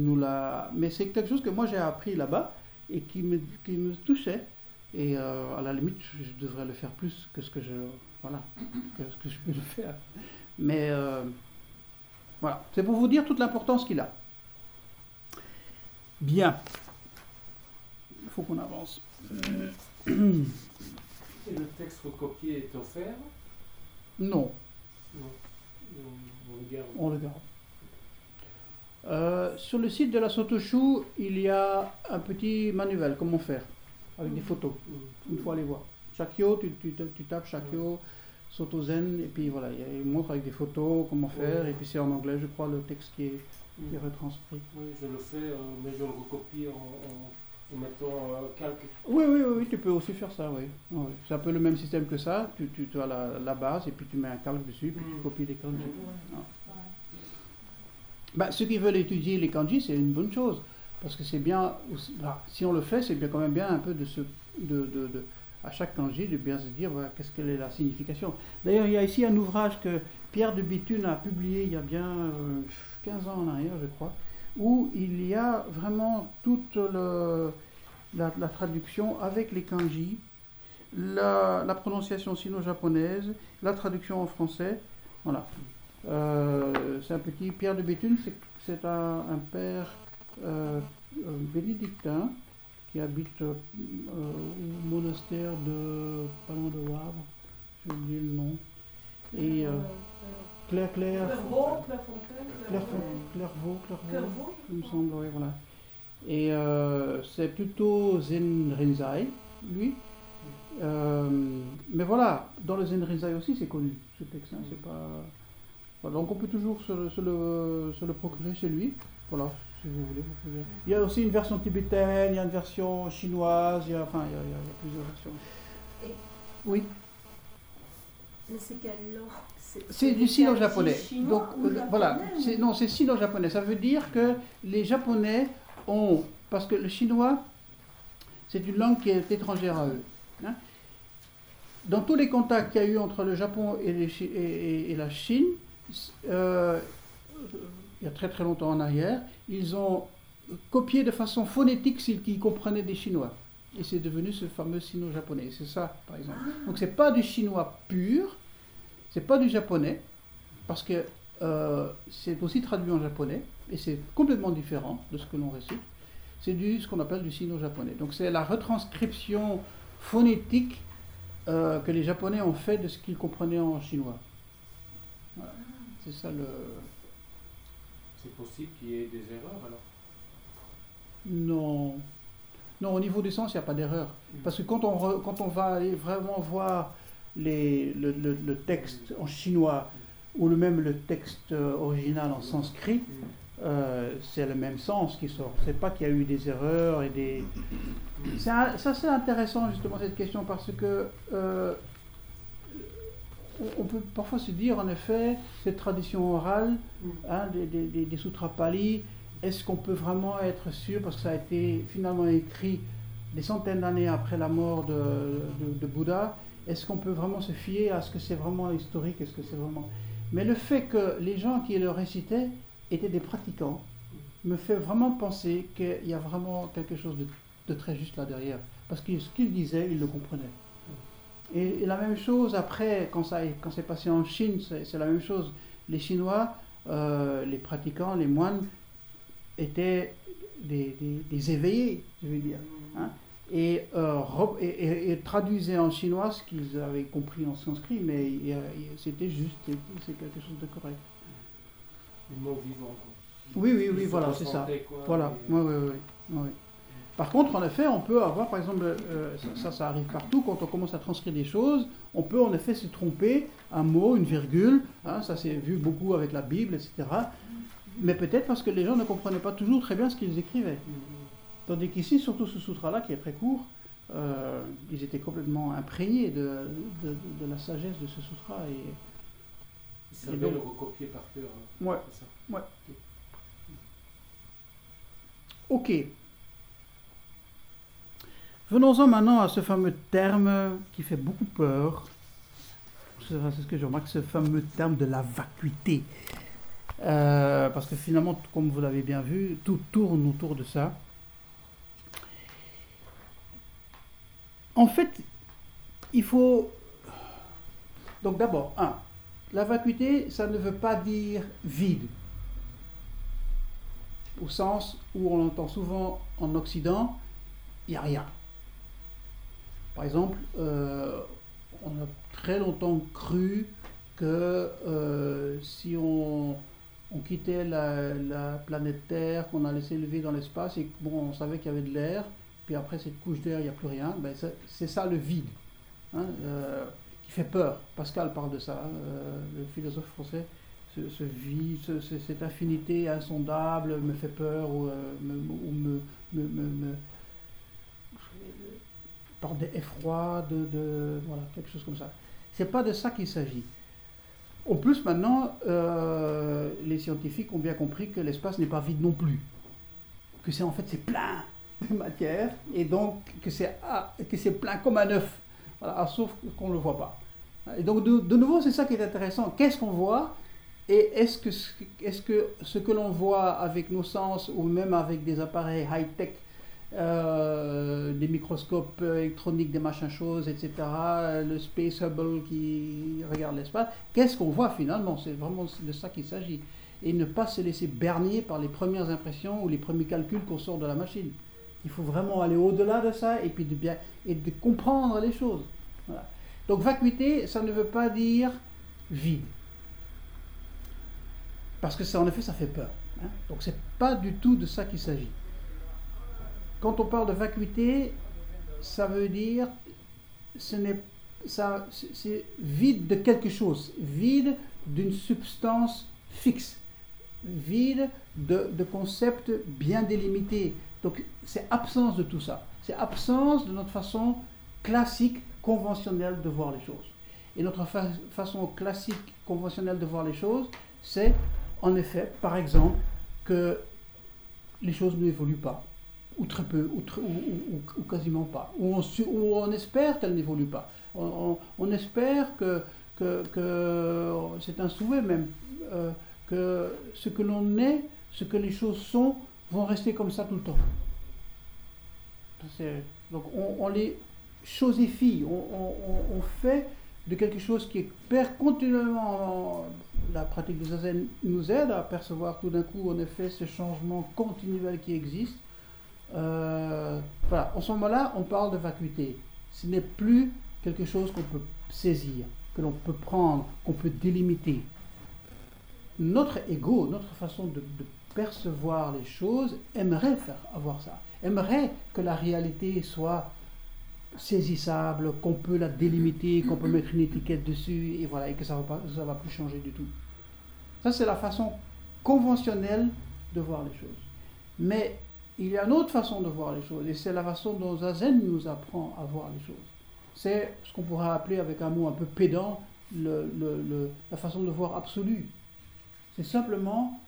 mais c'est quelque chose que moi j'ai appris là-bas et qui me, touchait. Et euh, à la limite, je, je devrais le faire plus que ce que je, voilà, que ce que je peux le faire. Mais euh, voilà, c'est pour vous dire toute l'importance qu'il a. Bien. Il faut qu'on avance. Et le texte recopié est offert? Non. Non. on, le garde. on le garde. Euh, sur le site de la Sotoshu, il y a un petit manuel, comment faire, avec des photos. Mm. Une fois aller voir. Shakyo, tu, tu, tu tapes Shakyo, Sotozen, et puis voilà, il montre avec des photos comment faire, et puis c'est en anglais, je crois, le texte qui est, qui est Mm. retranscrit. Oui, je le fais, euh, mais je le recopie en, en, en mettant euh, calque. Oui, oui, oui, oui, tu peux aussi faire ça, oui. C'est un peu le même système que ça, tu, tu, tu as la, la base, et puis tu mets un calque dessus, puis tu Mm. copies les kanji. Mm. Bah, ceux qui veulent étudier les kanji, c'est une bonne chose. Parce que c'est bien, aussi- bah, si on le fait, c'est bien quand même bien un peu de se, de, de, de- à chaque kanji, de bien se dire voilà, qu'est-ce quelle est la signification. D'ailleurs, il y a ici un ouvrage que Pierre de Bithune a publié il y a bien euh, 15 ans en arrière, je crois, où il y a vraiment toute la, traduction avec les kanji, la, prononciation sino-japonaise, la traduction en français. Voilà. Euh, c'est un petit Pierre de Béthune, c'est, un, père euh, euh, bénédictin qui habite euh, au monastère de pas loin de Wavre, j'ai oublié le nom. Et euh, Claire Claire, Clairvaux, Claire, Clairvaux. Clairvaux, Clairvaux, il me semble, oui, voilà. Et euh, c'est plutôt Zen Rinzai, lui. Euh, mais voilà, dans le Zen Rinzai aussi, c'est connu, ce texte. hein, c'est pas... Voilà, donc on peut toujours se le, se le procurer chez lui. Voilà, si vous voulez. vous pouvez. Il y a aussi une version tibétaine, il y a une version chinoise, il y a, enfin, il y a, il y plusieurs versions. Et- Oui, Mais c'est quelle langue? C'est du sino-japonais. Donc euh, voilà, japonais, c'est, ou- non, c'est sino-japonais. Ça veut dire que les Japonais ont, parce que le chinois, c'est une langue qui est étrangère à eux. hein. Dans tous les contacts qu'il y a eu entre le Japon et, les Chi- et- et- et la Chine, euh, il y a très très longtemps en arrière, ils ont copié de façon phonétique ce qu'ils comprenaient des Chinois. Et c'est devenu ce fameux sino-japonais. C'est ça, par exemple. Donc c'est pas du chinois pur, c'est pas du japonais, parce que euh, c'est aussi traduit en japonais, et c'est complètement différent de ce que l'on récite. C'est du ce qu'on appelle du sino-japonais. Donc c'est la retranscription phonétique euh, que les japonais ont fait de ce qu'ils comprenaient en chinois. C'est ça le. C'est possible qu'il y ait des erreurs alors. Non. Non, au niveau du sens, il n'y a pas d'erreur. Parce que quand on, re- quand on va aller vraiment voir les, le, le- le texte en chinois ou le même le texte euh, original en sanskrit, Mm. euh, c'est le même sens qui sort. C'est pas qu'il y a eu des erreurs et des. C'est un- ça c'est intéressant justement cette question parce que euh, on- peut parfois se dire en effet cette tradition orale Mm. hein, des, des, des- des sutras pali, est-ce qu'on peut vraiment être sûr, parce que ça a été finalement écrit des centaines d'années après la mort de, de- de Bouddha, est-ce qu'on peut vraiment se fier à ce que c'est vraiment historique, est-ce que c'est vraiment... Mais le fait que les gens qui le récitaient étaient des pratiquants me fait vraiment penser qu'il y a vraiment quelque chose de, de très juste là derrière. Parce que ce qu'ils disaient, ils le comprenaient. Et, et la même chose après, quand, ça, quand c'est passé en Chine, c'est la même chose. Les Chinois, euh, les pratiquants, les moines, étaient des, des- des éveillés, je veux dire, hein, et, euh, et, et- et traduisaient en chinois ce qu'ils avaient compris en sanskrit, mais c'était juste, c'est quelque chose de correct. Les mots vivants. quoi. Oui, oui, oui, voilà, c'est ça. quoi, Voilà, oui, oui, oui. Par contre, en effet, on peut avoir, par exemple, euh, ça, ça, ça arrive partout, quand on commence à transcrire des choses, on peut en effet se tromper, un mot, une virgule, hein, ça s'est vu beaucoup avec la Bible, etc. Mais peut-être parce que les gens ne comprenaient pas toujours très bien ce qu'ils écrivaient. Tandis qu'ici, surtout ce sutra-là, qui est très court, euh, ils étaient complètement imprégnés de, de- de la sagesse de ce sutra. Et, Ils savaient le recopier par cœur. hein, ouais, c'est ça. ok. Venons-en maintenant à ce fameux terme qui fait beaucoup peur. C'est ce que je remarque, ce fameux terme de la vacuité. Euh, parce que finalement, comme vous l'avez bien vu, tout tourne autour de ça. En fait, il faut... Donc d'abord, un, la vacuité, ça ne veut pas dire vide. Au sens où on entend souvent en Occident, il n'y a rien. Par exemple, euh, on a très longtemps cru que euh, si on, quittait la, la planète Terre, qu'on allait s'élever dans l'espace, et bon, on savait qu'il y avait de l'air, puis après cette couche d'air, il n'y a plus rien, ben c'est ça le vide, hein, euh, qui fait peur. Pascal parle de ça, hein, le philosophe français. Ce, vide, ce- ce- cette infinité insondable me fait peur ou, me- par des effrois, de, voilà, quelque chose comme ça. C'est pas de ça qu'il s'agit. En plus, maintenant, euh, les scientifiques ont bien compris que l'espace n'est pas vide non plus. Que c'est en fait c'est plein de matière et donc que c'est ah, plein comme un œuf. Ah, sauf qu'on ne le voit pas. Et donc de, nouveau, c'est ça qui est intéressant. Qu'est-ce qu'on voit et est-ce que, ce- est-ce que ce que l'on voit avec nos sens ou même avec des appareils high-tech, euh, des microscopes électroniques, des machins choses, etc., le Space Hubble qui regarde l'espace, qu'est-ce qu'on voit finalement? C'est vraiment de ça qu'il s'agit. Et ne pas se laisser berner par les premières impressions ou les premiers calculs qu'on sort de la machine. Il faut vraiment aller au-delà de ça et puis de bien et de comprendre les choses. Donc vacuité, ça ne veut pas dire vide. Parce que ça, en effet, ça fait peur. hein. Donc c'est pas du tout de ça qu'il s'agit. Quand on parle de vacuité, ça veut dire ce n'est ça c'est- vide de quelque chose, vide d'une substance fixe, vide de, concepts bien délimités. Donc c'est absence de tout ça. C'est absence de notre façon classique, conventionnelle de voir les choses. Et notre fa- façon classique, conventionnelle de voir les choses, c'est en effet, par exemple, que les choses n'évoluent pas, ou très peu, ou, quasiment pas, ou on, espère qu'elles n'évoluent pas. On, espère que, que, que- c'est un souhait même, euh, que ce que l'on est, ce que les choses sont, vont rester comme ça tout le temps. Donc on, les chosifie, on, fait de quelque chose qui perd continuellement. La pratique du zazen nous aide à percevoir tout d'un coup, en effet, ce changement continuel qui existe. Euh, voilà, en ce moment-là, on parle de vacuité. Ce n'est plus quelque chose qu'on peut saisir, que l'on peut prendre, qu'on peut délimiter. Notre ego, notre façon de, percevoir les choses, aimerait faire avoir ça, aimerait que la réalité soit saisissable, qu'on peut la délimiter, qu'on peut mettre une étiquette dessus, et voilà, et que ça va pas, ça va plus changer du tout. Ça, c'est la façon conventionnelle de voir les choses. Mais il y a une autre façon de voir les choses, et c'est la façon dont Zazen nous apprend à voir les choses. C'est ce qu'on pourrait appeler, avec un mot un peu pédant, la façon de voir absolue. C'est simplement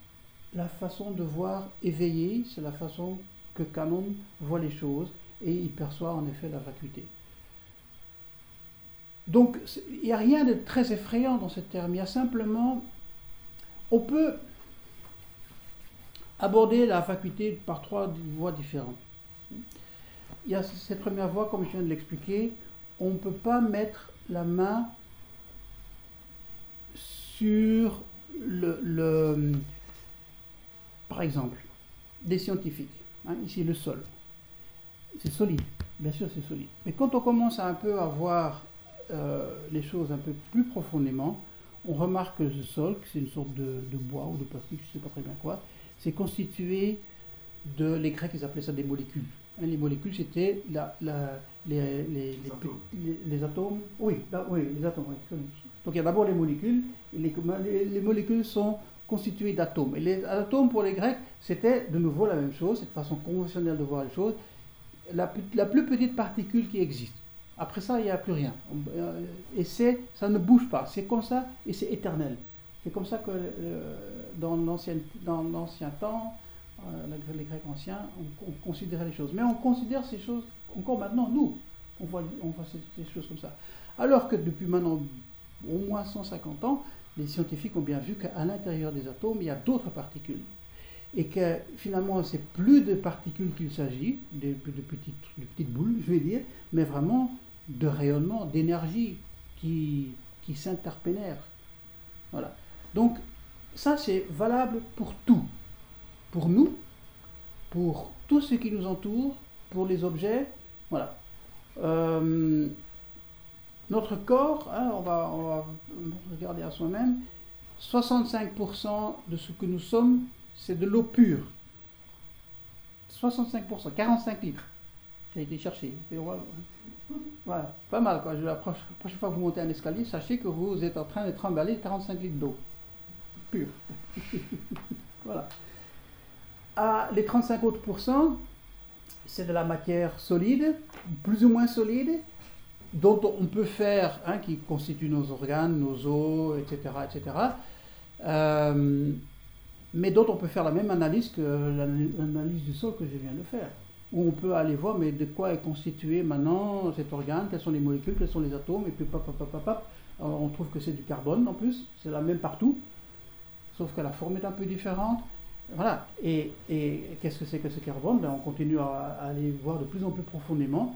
la façon de voir éveillée, c'est la façon que Canon voit les choses, et il perçoit en effet la vacuité. Donc, il n'y a rien de très effrayant dans ce terme. Il y a simplement. On peut aborder la vacuité par trois voies différentes. Il y a cette première voie, comme je viens de l'expliquer, on ne peut pas mettre la main sur le, par exemple, des scientifiques. hein, ici, le sol. C'est solide, bien sûr, c'est solide. Mais quand on commence un peu à voir euh, les choses un peu plus profondément, on remarque que ce sol, que c'est une sorte de bois ou de plastique, je ne sais pas très bien quoi, c'est constitué de, les Grecs, ils appelaient ça des molécules. Hein, les molécules, c'était la, la- les, les, les, atomes. les- les atomes. Oui, là, oui, les atomes. oui. Donc il y a d'abord les molécules. Les, les- les molécules sont constituées d'atomes. Et les atomes, pour les Grecs, c'était de nouveau la même chose, cette façon conventionnelle de voir les choses, la, plus- la plus petite particule qui existe. Après ça, il n'y a plus rien. Et c'est, ça ne bouge pas. C'est comme ça et c'est éternel. C'est comme ça que euh, dans l'ancien, temps, euh, les Grecs anciens, on, on considérait les choses. Mais on considère ces choses encore maintenant, nous. On voit, ces, choses comme ça. Alors que depuis maintenant au moins 150 ans, les scientifiques ont bien vu qu'à l'intérieur des atomes, il y a d'autres particules. Et que finalement, c'est plus de particules qu'il s'agit, de, de petites, de petites boules, je vais dire, mais vraiment de rayonnement, d'énergie qui, qui s'interpénèrent. Voilà. Donc, ça, c'est valable pour tout. Pour nous, pour tout ce qui nous entoure, pour les objets. Voilà. Euh, notre corps, hein, on, va, regarder à soi-même, 65% de ce que nous sommes, c'est de l'eau pure. 65%, 45 litres. J'ai été chercher. Voilà. Pas mal quoi. La prochaine prochaine fois que vous montez un escalier, sachez que vous êtes en train de trimballer 45 litres d'eau. <laughs> Voilà. Les 35 autres pourcents, c'est de la matière solide, plus ou moins solide, dont on peut faire, hein, qui constitue nos organes, nos os, etc., etc., euh, mais dont on peut faire la même analyse que l'analyse du sol que je viens de faire où on peut aller voir mais de quoi est constitué maintenant cet organe, quels sont les molécules, quels sont les atomes, et puis pop, on trouve que c'est du carbone en plus, c'est la même partout, sauf que la forme est un peu différente. Voilà, et, qu'est-ce que c'est que ce carbone? Ben, On continue à, aller voir de plus en plus profondément,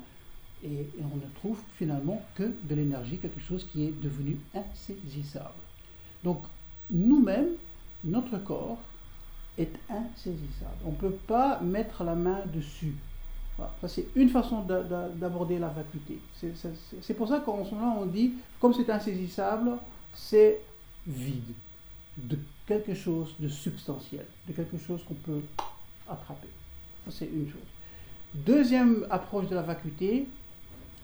et, et on ne trouve finalement que de l'énergie, quelque chose qui est devenu insaisissable. Donc, nous-mêmes, notre corps, est insaisissable. On ne peut pas mettre la main dessus. Ça, c'est une façon d'aborder la vacuité. C'est pour ça qu'en ce moment, on dit, comme c'est insaisissable, c'est vide de quelque chose de substantiel, de quelque chose qu'on peut attraper. Ça, c'est une chose. Deuxième approche de la vacuité,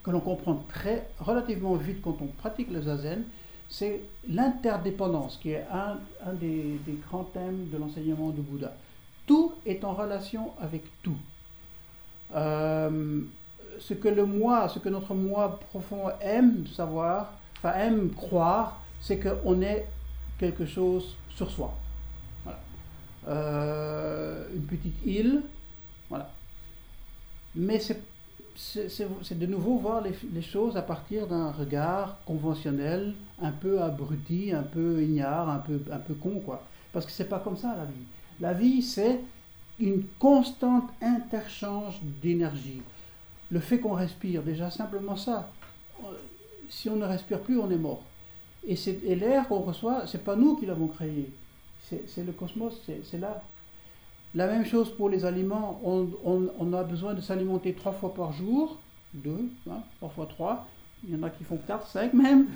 que l'on comprend très relativement vite quand on pratique le zazen, c'est l'interdépendance qui est un, des, grands thèmes de l'enseignement du Bouddha. Tout est en relation avec tout. Euh, ce que le moi, ce que notre moi profond aime savoir, enfin aime croire, c'est qu'on est quelque chose sur soi. Euh, une petite île, voilà. Mais c'est de nouveau voir les, choses à partir d'un regard conventionnel, un peu abruti, un peu ignare, un peu, un peu con, quoi. Parce que c'est pas comme ça la vie. La vie, c'est une constante interchange d'énergie. Le fait qu'on respire, déjà simplement ça. Si on ne respire plus, on est mort. Et, et l'air qu'on reçoit, c'est pas nous qui l'avons créé. C'est le cosmos, c'est là. La même chose pour les aliments, on, a besoin de s'alimenter trois fois par jour, deux, hein, parfois trois, il y en a qui font quatre, cinq même,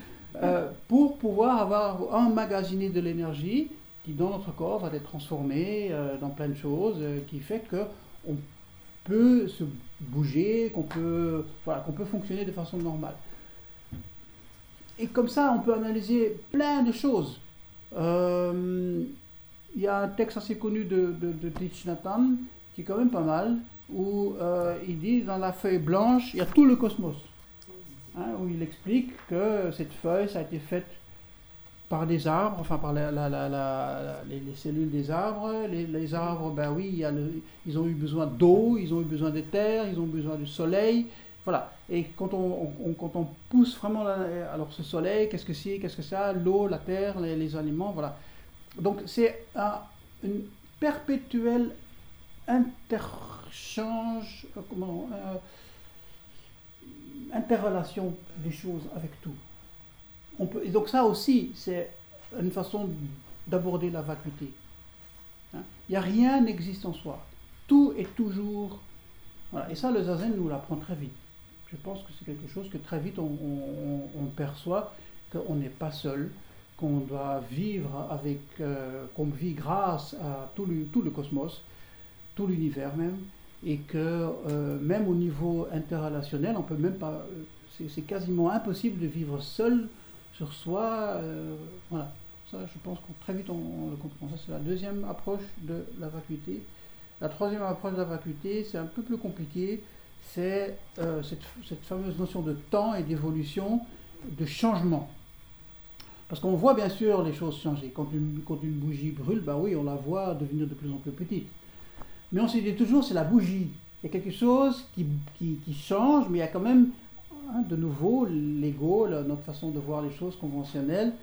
euh, <laughs> pour pouvoir avoir emmagasiné de l'énergie qui dans notre corps va être transformée euh, dans plein de choses, euh, qui fait que on peut se bouger, qu'on peut, voilà, qu'on peut fonctionner de façon normale. Et comme ça, on peut analyser plein de choses il y a un texte assez connu de, de, de qui est quand même pas mal, où euh, il dit dans la feuille blanche, il y a tout le cosmos. Hein, où il explique que cette feuille, ça a été faite par des arbres, enfin par la, les, cellules des arbres. Les, arbres, ben oui, ils ont eu besoin d'eau, ils ont eu besoin de terre, ils ont besoin du soleil. Voilà. Et quand on, quand on pousse vraiment, alors ce soleil, qu'est-ce que c'est, qu'est-ce que ça, l'eau, la terre, les, aliments, voilà. Donc c'est un, une perpétuelle interchange, euh, comment, euh, interrelation des choses avec tout. Et donc ça aussi, c'est une façon d'aborder la vacuité. Hein. Il n'y a rien n'existe en soi. Tout est toujours... Voilà. Et ça, le zazen nous l'apprend très vite. Je pense que c'est quelque chose que très vite on, perçoit qu'on n'est pas seul, qu'on doit vivre avec, euh, qu'on vit grâce à tout le, cosmos, tout l'univers même, et que euh, même au niveau interrelationnel, on peut même pas, euh, c'est quasiment impossible de vivre seul sur soi. voilà, ça je pense qu'on très vite on, le comprend. Ça c'est la deuxième approche de la vacuité. La troisième approche de la vacuité, c'est un peu plus compliqué, c'est cette, cette fameuse notion de temps et d'évolution, de changement. Parce qu'on voit bien sûr les choses changer. Quand une, une bougie brûle, bah oui, on la voit devenir de plus en plus petite. Mais on se dit toujours, c'est la bougie. Il y a quelque chose qui, qui, change, mais il y a quand même, hein, de nouveau, l'ego, notre façon de voir les choses conventionnelles,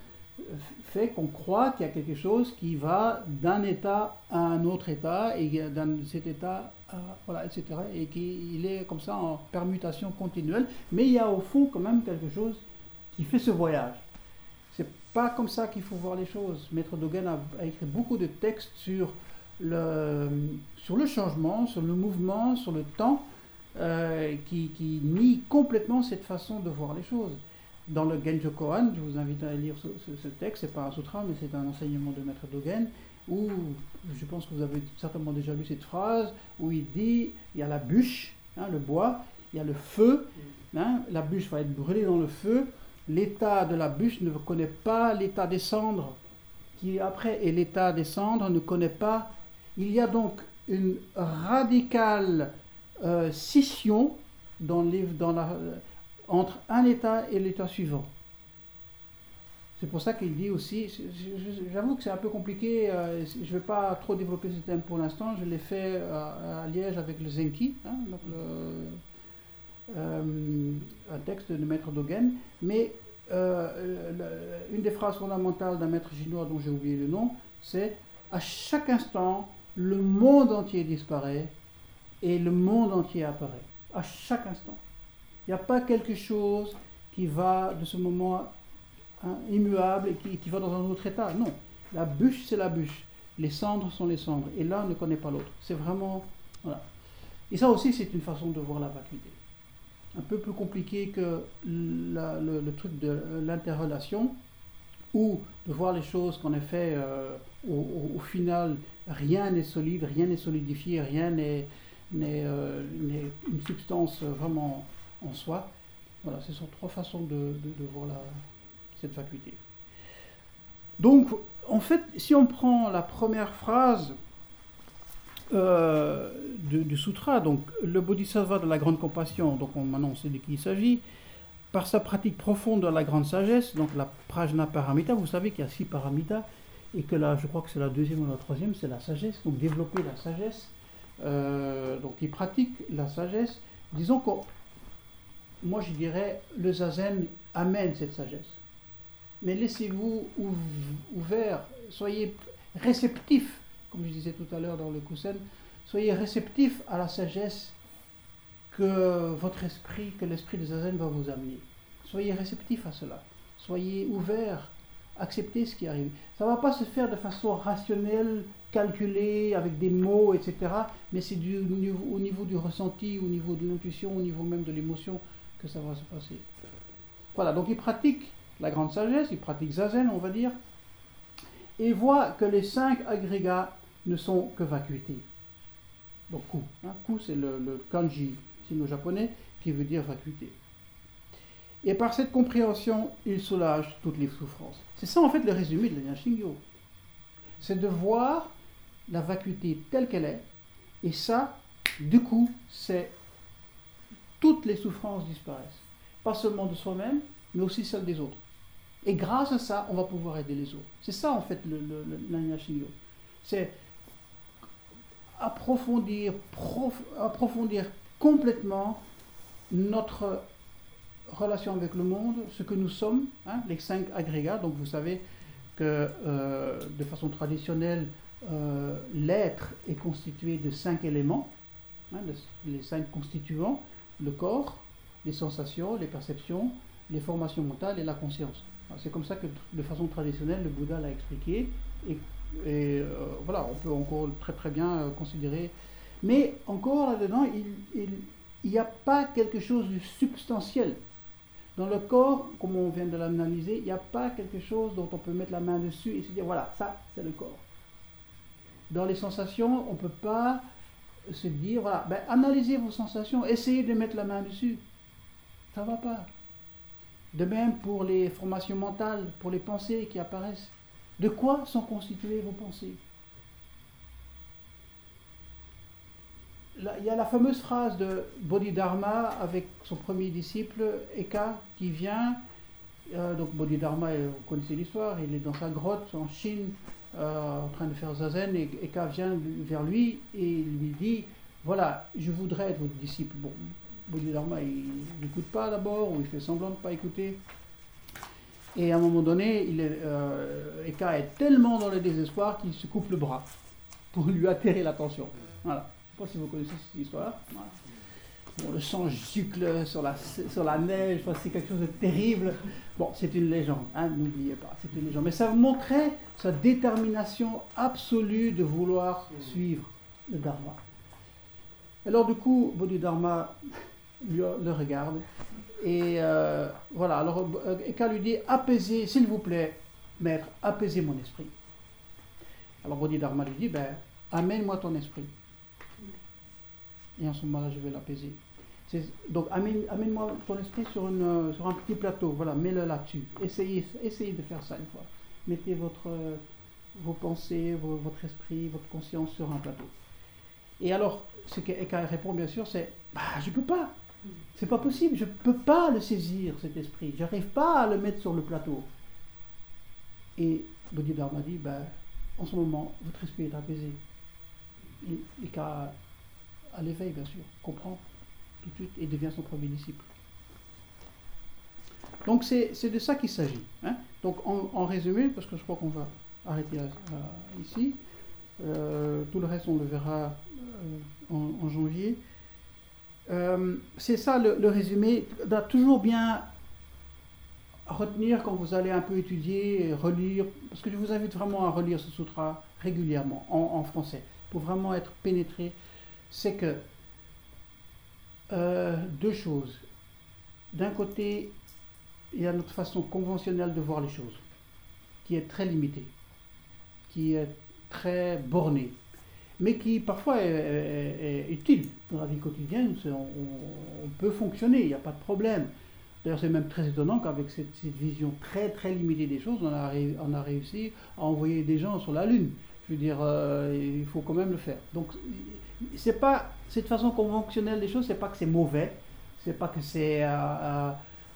euh, fait qu'on croit qu'il y a quelque chose qui va d'un état à un autre état, et cet état voilà, etc. Et qu'il est comme ça en permutation continuelle. Mais il y a au fond quand même quelque chose qui fait ce voyage pas comme ça qu'il faut voir les choses. Maître Dogen a, écrit beaucoup de textes sur le, sur le changement, sur le mouvement, sur le temps, euh, qui, qui nie complètement cette façon de voir les choses. dans le Genjo Kohan, je vous invite à lire ce, ce- ce texte, c'est pas un sutra, mais c'est un enseignement de Maître Dogen, où je pense que vous avez certainement déjà lu cette phrase, où il dit il y a la bûche, hein, le bois, il y a le feu, hein, la bûche va être brûlée dans le feu, l'état de la bûche ne connaît pas l'état des cendres, qui après est l'état des cendres ne connaît pas. Il y a donc une radicale euh, scission entre un état et l'état suivant. C'est pour ça qu'il dit aussi, j'avoue que c'est un peu compliqué, euh, je ne vais pas trop développer ce thème pour l'instant, je l'ai fait à, à Liège avec le Zenki, hein, euh, un texte de Maître Dogen, mais euh, une des phrases fondamentales d'un maître chinois dont j'ai oublié le nom, c'est à chaque instant, le monde entier disparaît et le monde entier apparaît. À chaque instant. Il n'y a pas quelque chose qui va de ce moment hein, immuable et qui, va dans un autre état. Non. La bûche, c'est la bûche. Les cendres sont les cendres. Et l'un ne connaît pas l'autre. C'est vraiment. Voilà. Et ça aussi, c'est une façon de voir la vacuité. Un peu plus compliqué que le, truc de l'interrelation, ou de voir les choses qu'en effet, euh, au, final, rien n'est solide, rien n'est solidifié, rien n'est euh, une substance vraiment en soi. Voilà, ce sont trois façons de, de- de voir la, cette vacuité. Donc, en fait, si on prend la première phrase euh, du, sutra, donc le bodhisattva de la grande compassion, donc on, maintenant sait de qui il s'agit, par sa pratique profonde de la grande sagesse, donc la prajna paramita, vous savez qu'il y a six paramitas, et que là, je crois que c'est la deuxième ou la troisième, c'est la sagesse, donc développer la sagesse, euh, donc il pratique la sagesse, disons que, moi je dirais, le zazen amène cette sagesse. Mais laissez-vous ouv- ouvert, soyez réceptif, comme je disais tout à l'heure dans le Kusen, soyez réceptif à la sagesse que votre esprit, que l'esprit de Zazen va vous amener. Soyez réceptif à cela. Soyez ouvert. Acceptez ce qui arrive. Ça ne va pas se faire de façon rationnelle, calculée, avec des mots, etc. Mais c'est au niveau du ressenti, au niveau de l'intuition, au niveau même de l'émotion que ça va se passer. Voilà, donc il pratique la grande sagesse, il pratique Zazen, on va dire, et voit que les cinq agrégats ne sont que vacuité. Donc. Hein. Ku, c'est le, le kanji sino-japonais qui veut dire vacuité. Et par cette compréhension, il soulage toutes les souffrances. C'est ça en fait le résumé de la Shingyo. C'est de voir la vacuité telle qu'elle est, et ça, du coup, c'est toutes les souffrances disparaissent. Pas seulement de soi-même, mais aussi celles des autres. Et grâce à ça, on va pouvoir aider les autres. C'est ça en fait le, le. C'est approfondir, prof- approfondir complètement notre relation avec le monde, ce que nous sommes, hein, les cinq agrégats. Donc vous savez que euh, de façon traditionnelle, euh, l'être est constitué de cinq éléments, hein, les cinq constituants, le corps, les sensations, les perceptions, les formations mentales et la conscience. C'est comme ça que de façon traditionnelle, le Bouddha l'a expliqué. Et, euh, voilà, on peut encore très très bien euh, considérer. Mais encore là-dedans, il n'y a pas quelque chose de substantiel. Dans le corps, comme on vient de l'analyser, il n'y a pas quelque chose dont on peut mettre la main dessus et se dire voilà, ça c'est le corps. Dans les sensations, on ne peut pas se dire voilà, ben, analysez vos sensations, essayez de mettre la main dessus. Ça ne va pas. De même pour les formations mentales, pour les pensées qui apparaissent. De quoi sont constituées vos pensées? Il y a la fameuse phrase de Bodhidharma avec son premier disciple, Eka, qui vient. euh, donc Bodhidharma, euh, vous connaissez l'histoire, il est dans sa grotte en Chine euh, en train de faire zazen et Eka vient vers lui et il lui dit Voilà, je voudrais être votre disciple. Bodhidharma, il n'écoute pas d'abord, ou il fait semblant de ne pas écouter. Et à un moment donné, il est, euh, Eka est tellement dans le désespoir qu'il se coupe le bras pour lui attirer l'attention. Voilà. Je ne sais pas si vous connaissez cette histoire. Voilà. Bon, le sang gicle sur la, sur la neige, c'est quelque chose de terrible. Bon, c'est une légende, hein, n'oubliez pas, c'est une légende. Mais ça montrait sa détermination absolue de vouloir suivre le Dharma. Alors du coup, Bodhidharma lui- le regarde Et euh, voilà, alors euh, Eka lui dit apaisez, s'il vous plaît, maître, apaisez mon esprit. Alors Bodhidharma lui dit ben, amène-moi ton esprit. Et en ce moment-là, je vais l'apaiser. Donc amène, amène-moi ton esprit sur, une, euh, sur un petit plateau, voilà, mets-le là-dessus. Essayez, essayez de faire ça une fois. Mettez votre, euh, vos pensées, votre esprit, votre conscience sur un plateau. Et alors, ce que Eka répond bien sûr, c'est bah, je ne peux pas. C'est pas possible, je ne peux pas le saisir, cet esprit. J'arrive pas à le mettre sur le plateau. Et Bodhidharma dit ben, en ce moment, votre esprit est apaisé. Et Eka, à l'éveil, bien sûr, comprend tout de suite et devient son premier disciple. Donc c'est de ça qu'il s'agit. hein. Donc en, résumé, parce que je crois qu'on va arrêter à- ici, euh, tout le reste on le verra euh, en janvier. Euh, c'est ça le, résumé. Doit toujours bien retenir quand vous allez un peu étudier, relire, parce que je vous invite vraiment à relire ce sutra régulièrement en, en français, pour vraiment être pénétré, c'est que euh, deux choses. D'un côté, il y a notre façon conventionnelle de voir les choses, qui est très limitée, qui est très bornée, mais qui parfois est, utile dans la vie quotidienne. On, peut fonctionner, il n'y a pas de problème. D'ailleurs, c'est même très étonnant qu'avec cette, vision très très limitée des choses, on a, réussi à envoyer des gens sur la Lune. Je veux dire, euh, il faut quand même le faire. Donc, c'est pas cette façon conventionnelle des choses, c'est pas que c'est mauvais, c'est pas que c'est euh, euh,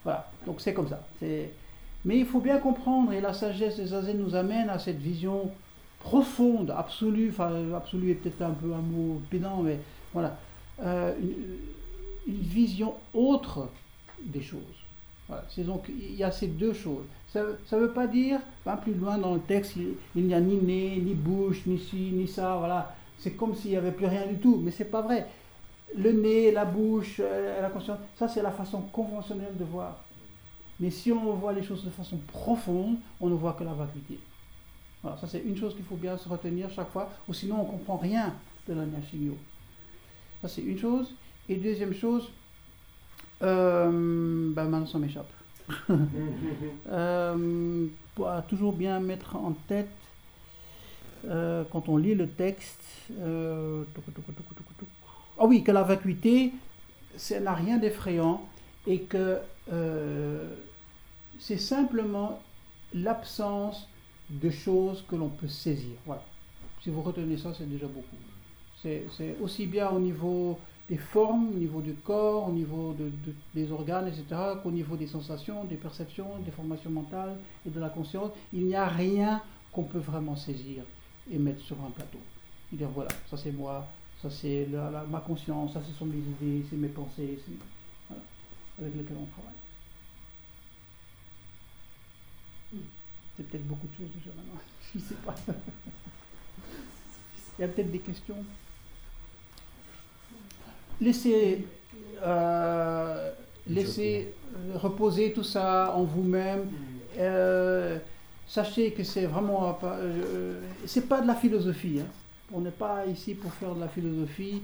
voilà. Donc c'est comme ça. Mais il faut bien comprendre et la sagesse des Zazen nous amène à cette vision profonde, absolue. Enfin, absolue est peut-être un peu un mot pédant, mais voilà, Euh, une, vision autre des choses. Voilà. C'est donc il y a ces deux choses. Ça ne veut pas dire, pas plus loin dans le texte, il, il n'y a ni nez, ni bouche, ni ci, ni ça. Voilà, c'est comme s'il n'y avait plus rien du tout, mais c'est pas vrai. Le nez, la bouche, euh, la conscience, ça c'est la façon conventionnelle de voir. Mais si on voit les choses de façon profonde, on ne voit que la vacuité. Voilà, ça c'est une chose qu'il faut bien se retenir chaque fois, ou sinon on ne comprend rien de la. Ça c'est une chose. Et deuxième chose, euh, ben maintenant ça m'échappe. <laughs> Euh, pour toujours bien mettre en tête, euh, quand on lit le texte, euh, ah oui, que la vacuité, ça n'a rien d'effrayant et que euh, c'est simplement l'absence de choses que l'on peut saisir. Voilà. Si vous retenez ça, c'est déjà beaucoup. C'est aussi bien au niveau des formes, au niveau du corps, au niveau de- de- des organes, etc., qu'au niveau des sensations, des perceptions, des formations mentales et de la conscience. Il n'y a rien qu'on peut vraiment saisir et mettre sur un plateau. Et dire voilà, ça c'est moi, ça c'est ma conscience, ça ce sont mes idées, c'est mes pensées, voilà, avec lesquelles on travaille. C'est peut-être beaucoup de choses déjà maintenant, <laughs> je ne sais pas. Il y a peut-être des questions Laissez, euh, laissez euh, reposer tout ça en vous-même. Euh, sachez que c'est vraiment pas, euh, c'est pas de la philosophie. hein. On n'est pas ici pour faire de la philosophie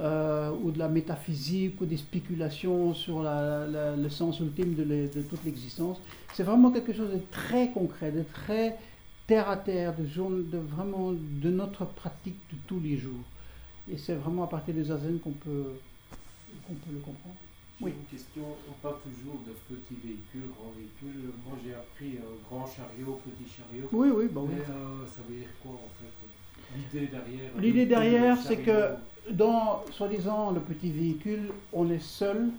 euh, ou de la métaphysique ou des spéculations sur la- la- le sens ultime de, toute l'existence. C'est vraiment quelque chose de très concret, de très terre à terre, de, jour- de vraiment de notre pratique de tous les jours. Et c'est vraiment à partir des zazen qu'on peut, qu'on peut le comprendre. Oui. une question, on parle toujours de petits véhicules, grands véhicules. Moi j'ai appris euh, grand chariot, petit chariot. Oui, oui, bah oui. Euh, ça veut dire quoi en fait? L'idée derrière L'idée c'est que dans, soi-disant, le petit véhicule, on est seul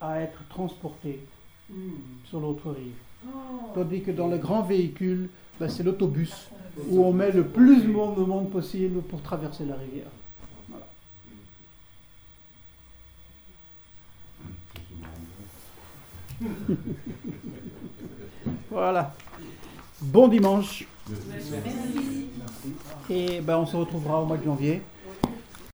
à être transporté Hmm. sur l'autre rive. Oh. Tandis que dans le grand véhicule, ben, c'est l'autobus où on met le plus de monde, de monde possible pour traverser la rivière. Voilà. <laughs> Bon dimanche. Merci. Et ben, on se retrouvera au mois de janvier.